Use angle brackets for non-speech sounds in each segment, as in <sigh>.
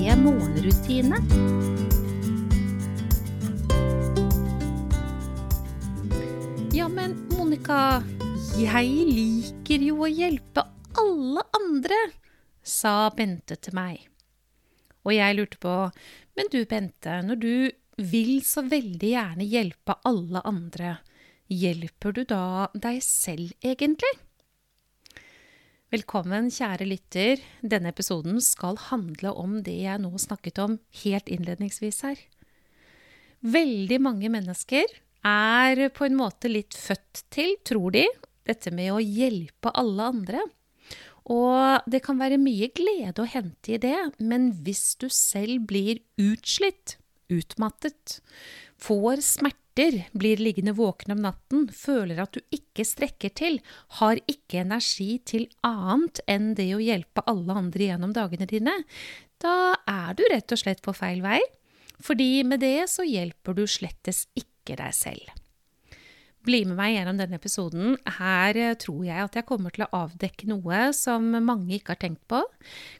morgenrutine. Ja, men Monica, jeg liker jo å hjelpe alle andre, sa Bente til meg. Og jeg lurte på, men du Bente, når du vil så veldig gjerne hjelpe alle andre, hjelper du da deg selv egentlig? Velkommen, kjære lytter. Denne episoden skal handle om det jeg nå snakket om helt innledningsvis her. Veldig mange mennesker er på en måte litt født til, tror de, dette med å hjelpe alle andre. Og det kan være mye glede å hente i det, men hvis du selv blir utslitt, utmattet, får smerter, blir liggende våken om natten, føler at du ikke strekker til, har ikke energi til annet enn det å hjelpe alle andre gjennom dagene dine, da er du rett og slett på feil vei. Fordi med det så hjelper du slettes ikke deg selv. Bli med meg gjennom denne episoden. Her eh, tror jeg at jeg kommer til å avdekke noe som mange ikke har tenkt på.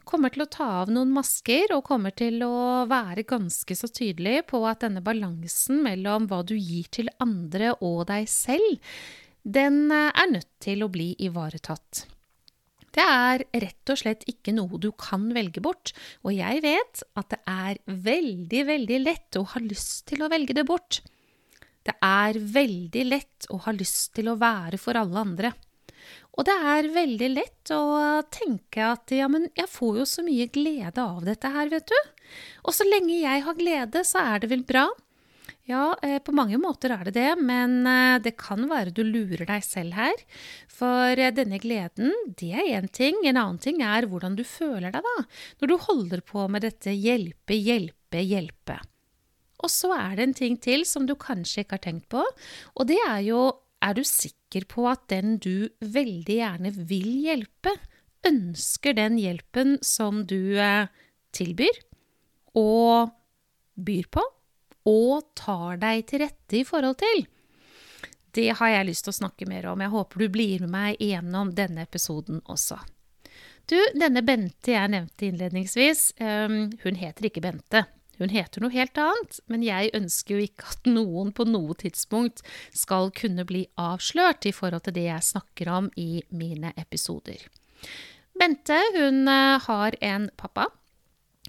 Kommer til å ta av noen masker og kommer til å være ganske så tydelig på at denne balansen mellom hva du gir til andre og deg selv, den eh, er nødt til å bli ivaretatt. Det er rett og slett ikke noe du kan velge bort, og jeg vet at det er veldig, veldig lett å ha lyst til å velge det bort. Det er veldig lett å ha lyst til å være for alle andre. Og det er veldig lett å tenke at ja, men jeg får jo så mye glede av dette her, vet du. Og så lenge jeg har glede, så er det vel bra. Ja, eh, på mange måter er det det, men eh, det kan være du lurer deg selv her. For eh, denne gleden, det er én ting. En annen ting er hvordan du føler deg da, når du holder på med dette hjelpe, hjelpe, hjelpe. Og så er det en ting til som du kanskje ikke har tenkt på, og det er jo er du sikker på at den du veldig gjerne vil hjelpe, ønsker den hjelpen som du tilbyr og byr på? og tar deg til rette i forhold til? Det har jeg lyst til å snakke mer om. Jeg håper du blir med meg gjennom denne episoden også. Du, denne Bente jeg nevnte innledningsvis, um, hun heter ikke Bente. Hun heter noe helt annet, men jeg ønsker jo ikke at noen på noe tidspunkt skal kunne bli avslørt i forhold til det jeg snakker om i mine episoder. Bente hun eh, har en pappa.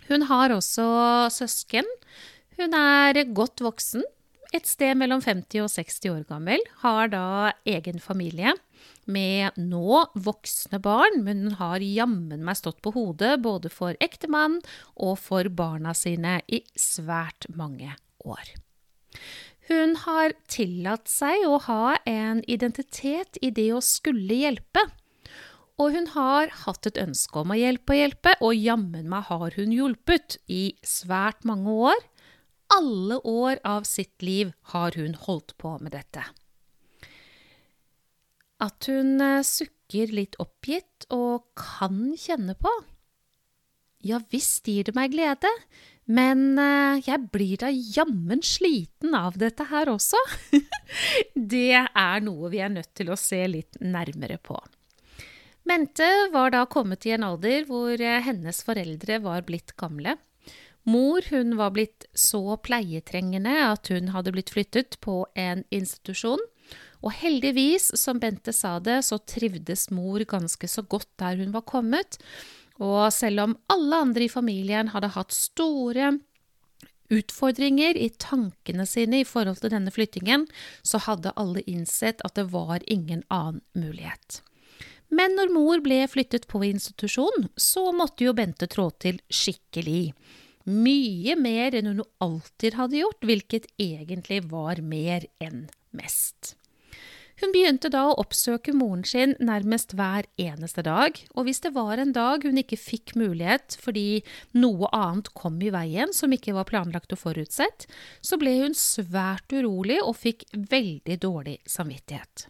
Hun har også søsken. Hun er godt voksen, et sted mellom 50 og 60 år gammel, har da egen familie med nå voksne barn, men hun har jammen meg stått på hodet både for ektemannen og for barna sine i svært mange år. Hun har tillatt seg å ha en identitet i det å skulle hjelpe. Og hun har hatt et ønske om å hjelpe og hjelpe, og jammen meg har hun hjulpet i svært mange år alle år av sitt liv har hun holdt på med dette. At hun eh, sukker litt oppgitt og kan kjenne på. Ja visst gir det meg glede, men eh, jeg blir da jammen sliten av dette her også. <laughs> det er noe vi er nødt til å se litt nærmere på. Mente var da kommet i en alder hvor eh, hennes foreldre var blitt gamle. Mor hun var blitt så pleietrengende at hun hadde blitt flyttet på en institusjon. Og heldigvis, som Bente sa det, så trivdes mor ganske så godt der hun var kommet. Og selv om alle andre i familien hadde hatt store utfordringer i tankene sine i forhold til denne flyttingen, så hadde alle innsett at det var ingen annen mulighet. Men når mor ble flyttet på institusjon, så måtte jo Bente trå til skikkelig. Mye mer enn hun alltid hadde gjort, hvilket egentlig var mer enn mest. Hun begynte da å oppsøke moren sin nærmest hver eneste dag, og hvis det var en dag hun ikke fikk mulighet fordi noe annet kom i veien som ikke var planlagt og forutsett, så ble hun svært urolig og fikk veldig dårlig samvittighet.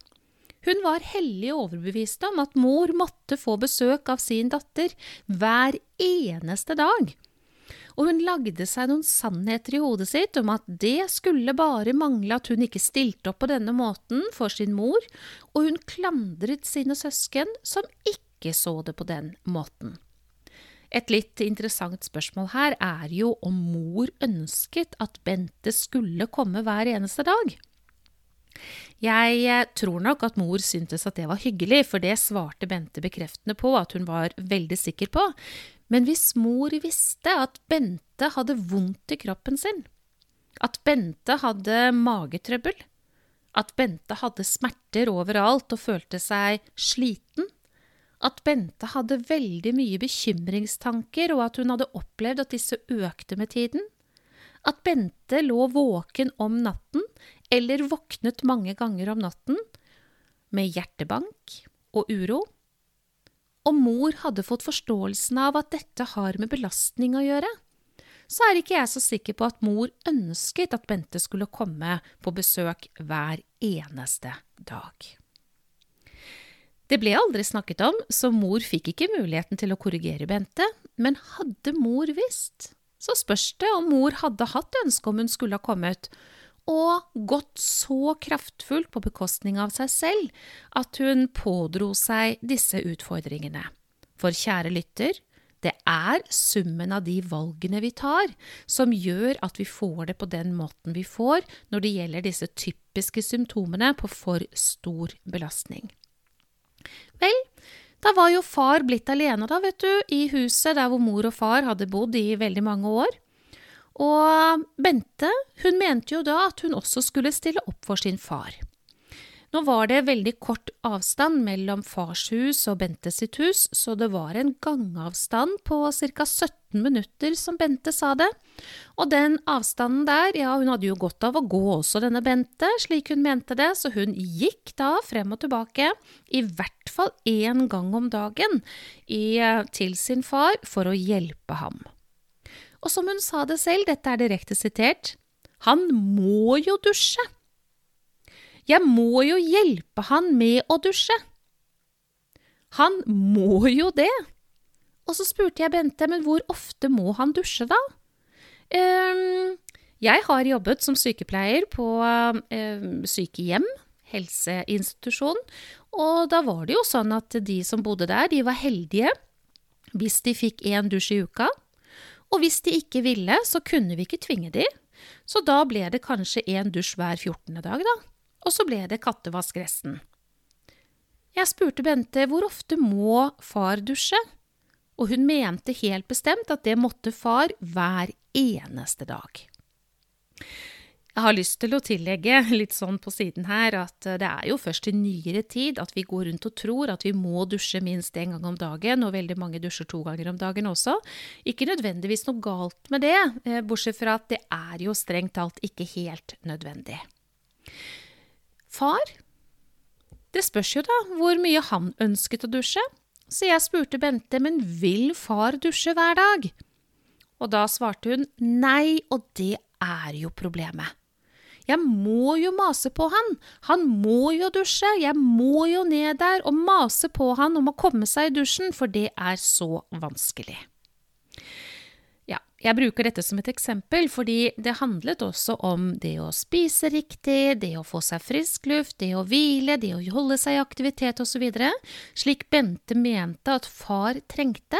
Hun var hellig overbevist om at mor måtte få besøk av sin datter hver eneste dag og hun lagde seg noen sannheter i hodet sitt om at det skulle bare mangle at hun ikke stilte opp på denne måten for sin mor, og hun klandret sine søsken som ikke så det på den måten. Et litt interessant spørsmål her er jo om mor ønsket at Bente skulle komme hver eneste dag. Jeg eh, tror nok at mor syntes at det var hyggelig, for det svarte Bente bekreftende på at hun var veldig sikker på, men hvis mor visste at Bente hadde vondt i kroppen sin, at Bente hadde magetrøbbel, at Bente hadde smerter overalt og følte seg sliten, at Bente hadde veldig mye bekymringstanker og at hun hadde opplevd at disse økte med tiden, at Bente lå våken om natten eller våknet mange ganger om natten med hjertebank og uro, og mor hadde fått forståelsen av at dette har med belastning å gjøre, så er ikke jeg så sikker på at mor ønsket at Bente skulle komme på besøk hver eneste dag. Det ble aldri snakket om, så mor fikk ikke muligheten til å korrigere Bente, men hadde mor visst, så spørs det om mor hadde hatt ønske om hun skulle ha kommet, og gått så kraftfullt på bekostning av seg selv at hun pådro seg disse utfordringene. For kjære lytter, det er summen av de valgene vi tar, som gjør at vi får det på den måten vi får når det gjelder disse typiske symptomene på for stor belastning. Vel, da var jo far blitt alene, da, vet du, i huset der hvor mor og far hadde bodd i veldig mange år. Og Bente hun mente jo da at hun også skulle stille opp for sin far. Nå var det veldig kort avstand mellom fars hus og Bente sitt hus, så det var en gangavstand på ca. 17 minutter, som Bente sa det. Og den avstanden der, ja, hun hadde jo godt av å gå også, denne Bente, slik hun mente det, så hun gikk da frem og tilbake, i hvert fall én gang om dagen, i, til sin far for å hjelpe ham. Og som hun sa det selv, dette er direkte sitert, han må jo dusje. Jeg må jo hjelpe han med å dusje. Han må jo det. Og så spurte jeg Bente, men hvor ofte må han dusje da? Um, jeg har jobbet som sykepleier på um, sykehjem, helseinstitusjon, og da var det jo sånn at de som bodde der, de var heldige hvis de fikk én dusj i uka. Og hvis de ikke ville, så kunne vi ikke tvinge de. Så da ble det kanskje én dusj hver 14. dag, da. Og så ble det kattevask resten. Jeg spurte Bente hvor ofte må far dusje, og hun mente helt bestemt at det måtte far hver eneste dag. Jeg har lyst til å tillegge <laughs> litt sånn på siden her at eh, det er jo først i nyere tid at vi går rundt og tror at vi må dusje minst én gang om dagen, og veldig mange dusjer to ganger om dagen også. Ikke nødvendigvis noe galt med det, eh, bortsett fra at det er jo strengt talt ikke helt nødvendig. Far? Det spørs jo da hvor mye han ønsket å dusje, så jeg spurte Bente, men vil far dusje hver dag? Og da svarte hun nei, og det er jo problemet. Jeg må jo mase på han, han må jo dusje, jeg må jo ned der og mase på han om å komme seg i dusjen, for det er så vanskelig. Ja, jeg bruker dette som et eksempel fordi det handlet også om det å spise riktig, det å få seg frisk luft, det å hvile, det å holde seg i aktivitet osv., slik Bente mente at far trengte,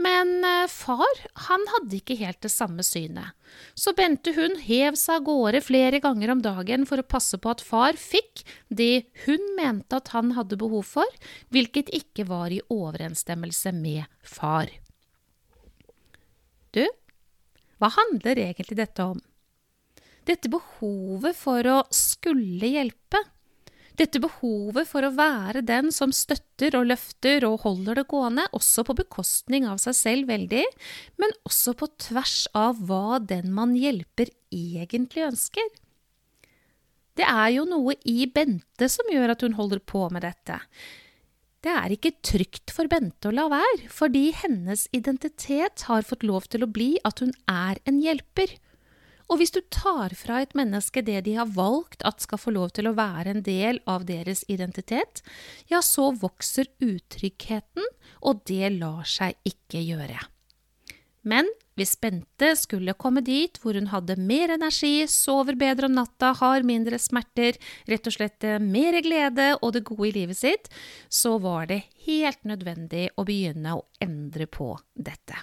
men eh, far, han hadde ikke helt det samme synet. Så Bente hun hev seg av gårde flere ganger om dagen for å passe på at far fikk det hun mente at han hadde behov for, hvilket ikke var i overensstemmelse med far. Du, hva handler egentlig dette om? Dette behovet for å skulle hjelpe, dette behovet for å være den som støtter og løfter og holder det gående, også på bekostning av seg selv veldig, men også på tvers av hva den man hjelper egentlig ønsker. Det er jo noe i Bente som gjør at hun holder på med dette. Det er ikke trygt for Bente å la være, fordi hennes identitet har fått lov til å bli at hun er en hjelper. Og hvis du tar fra et menneske det de har valgt at skal få lov til å være en del av deres identitet, ja, så vokser utryggheten, og det lar seg ikke gjøre. Men hvis Bente skulle komme dit hvor hun hadde mer energi, sover bedre om natta, har mindre smerter, rett og slett eh, mer glede og det gode i livet sitt, så var det helt nødvendig å begynne å endre på dette.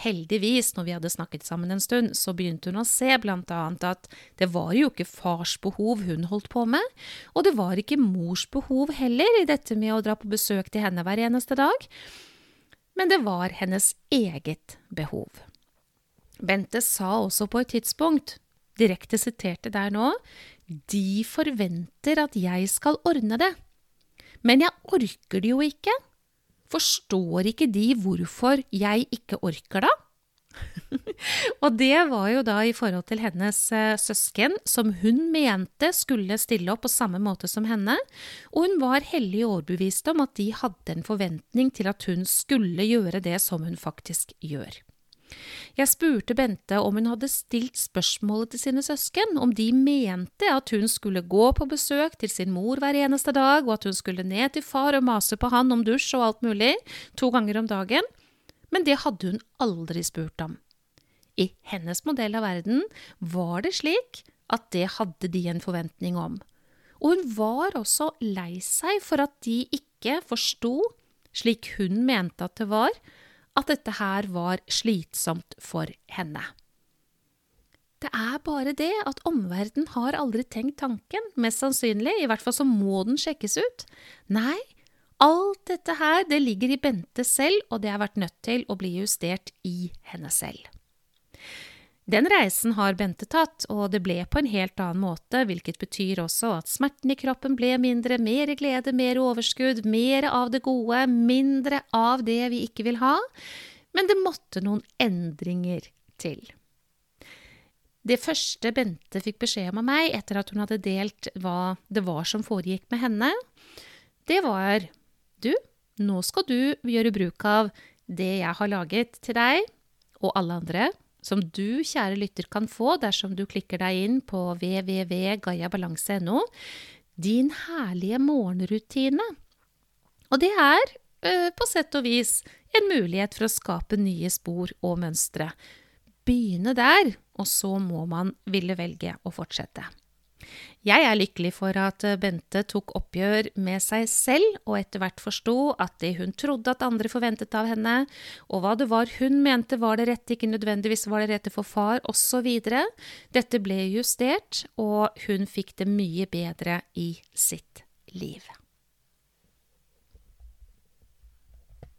Heldigvis, når vi hadde snakket sammen en stund, så begynte hun å se blant annet at det var jo ikke fars behov hun holdt på med, og det var ikke mors behov heller i dette med å dra på besøk til henne hver eneste dag men det var hennes eget behov. Bente sa også på et tidspunkt, direkte siterte der nå, de forventer at jeg skal ordne det. Men jeg orker det jo ikke. Forstår ikke de hvorfor jeg ikke orker da? <laughs> og det var jo da i forhold til hennes eh, søsken, som hun mente skulle stille opp på samme måte som henne, og hun var hellig overbevist om at de hadde en forventning til at hun skulle gjøre det som hun faktisk gjør. Jeg spurte Bente om hun hadde stilt spørsmålet til sine søsken, om de mente at hun skulle gå på besøk til sin mor hver eneste dag, og at hun skulle ned til far og mase på han om dusj og alt mulig, to ganger om dagen, men det hadde hun aldri spurt om. I hennes modell av verden var det slik at det hadde de en forventning om. Og hun var også lei seg for at de ikke forsto, slik hun mente at det var, at dette her var slitsomt for henne. Det er bare det at omverdenen har aldri tenkt tanken, mest sannsynlig, i hvert fall så må den sjekkes ut. Nei, Alt dette her, det ligger i Bente selv, og det har vært nødt til å bli justert i henne selv. Den reisen har Bente tatt, og det ble på en helt annen måte, hvilket betyr også at smerten i kroppen ble mindre, mer glede, mer overskudd, mer av det gode, mindre av det vi ikke vil ha, men det måtte noen endringer til. Det første Bente fikk beskjed om av meg etter at hun hadde delt hva det var som foregikk med henne, det var du, nå skal du gjøre bruk av det jeg har laget til deg og alle andre, som du, kjære lytter, kan få dersom du klikker deg inn på www.gayabalanse.no, din herlige morgenrutine. Og det er eh, på sett og vis en mulighet for å skape nye spor og mønstre. Begynne der, og så må man ville velge å fortsette. Jeg er lykkelig for at eh, Bente tok oppgjør med seg selv, og etter hvert forsto at det hun trodde at andre forventet av henne, og hva det var hun mente var det rette, ikke nødvendigvis var det rette for far, osv. Dette ble justert, og hun fikk det mye bedre i sitt liv.